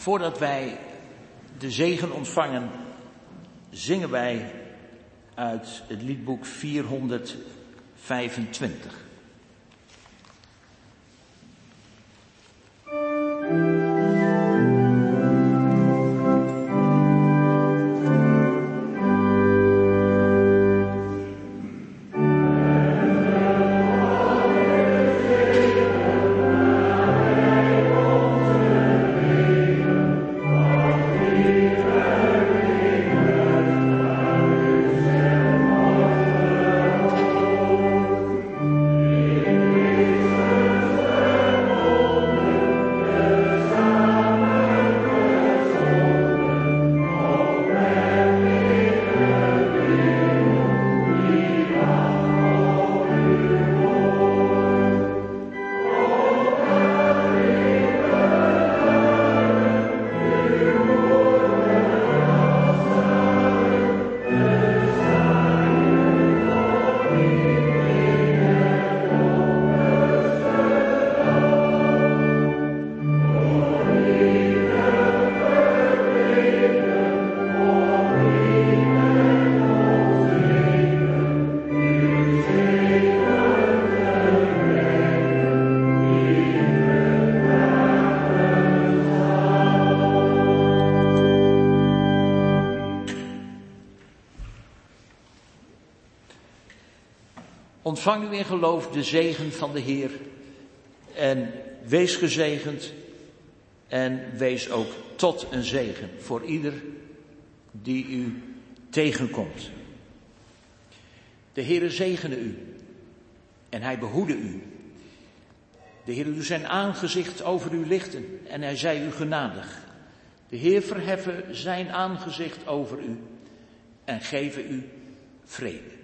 Voordat wij de zegen ontvangen, zingen wij uit het liedboek 425. Ontvang nu in geloof de zegen van de Heer. En wees gezegend. En wees ook tot een zegen voor ieder die u tegenkomt. De Heere zegene u. En hij behoede u. De Heer doet zijn aangezicht over u lichten en hij zij u genadig. De Heer verheffen zijn aangezicht over u en geven u vrede.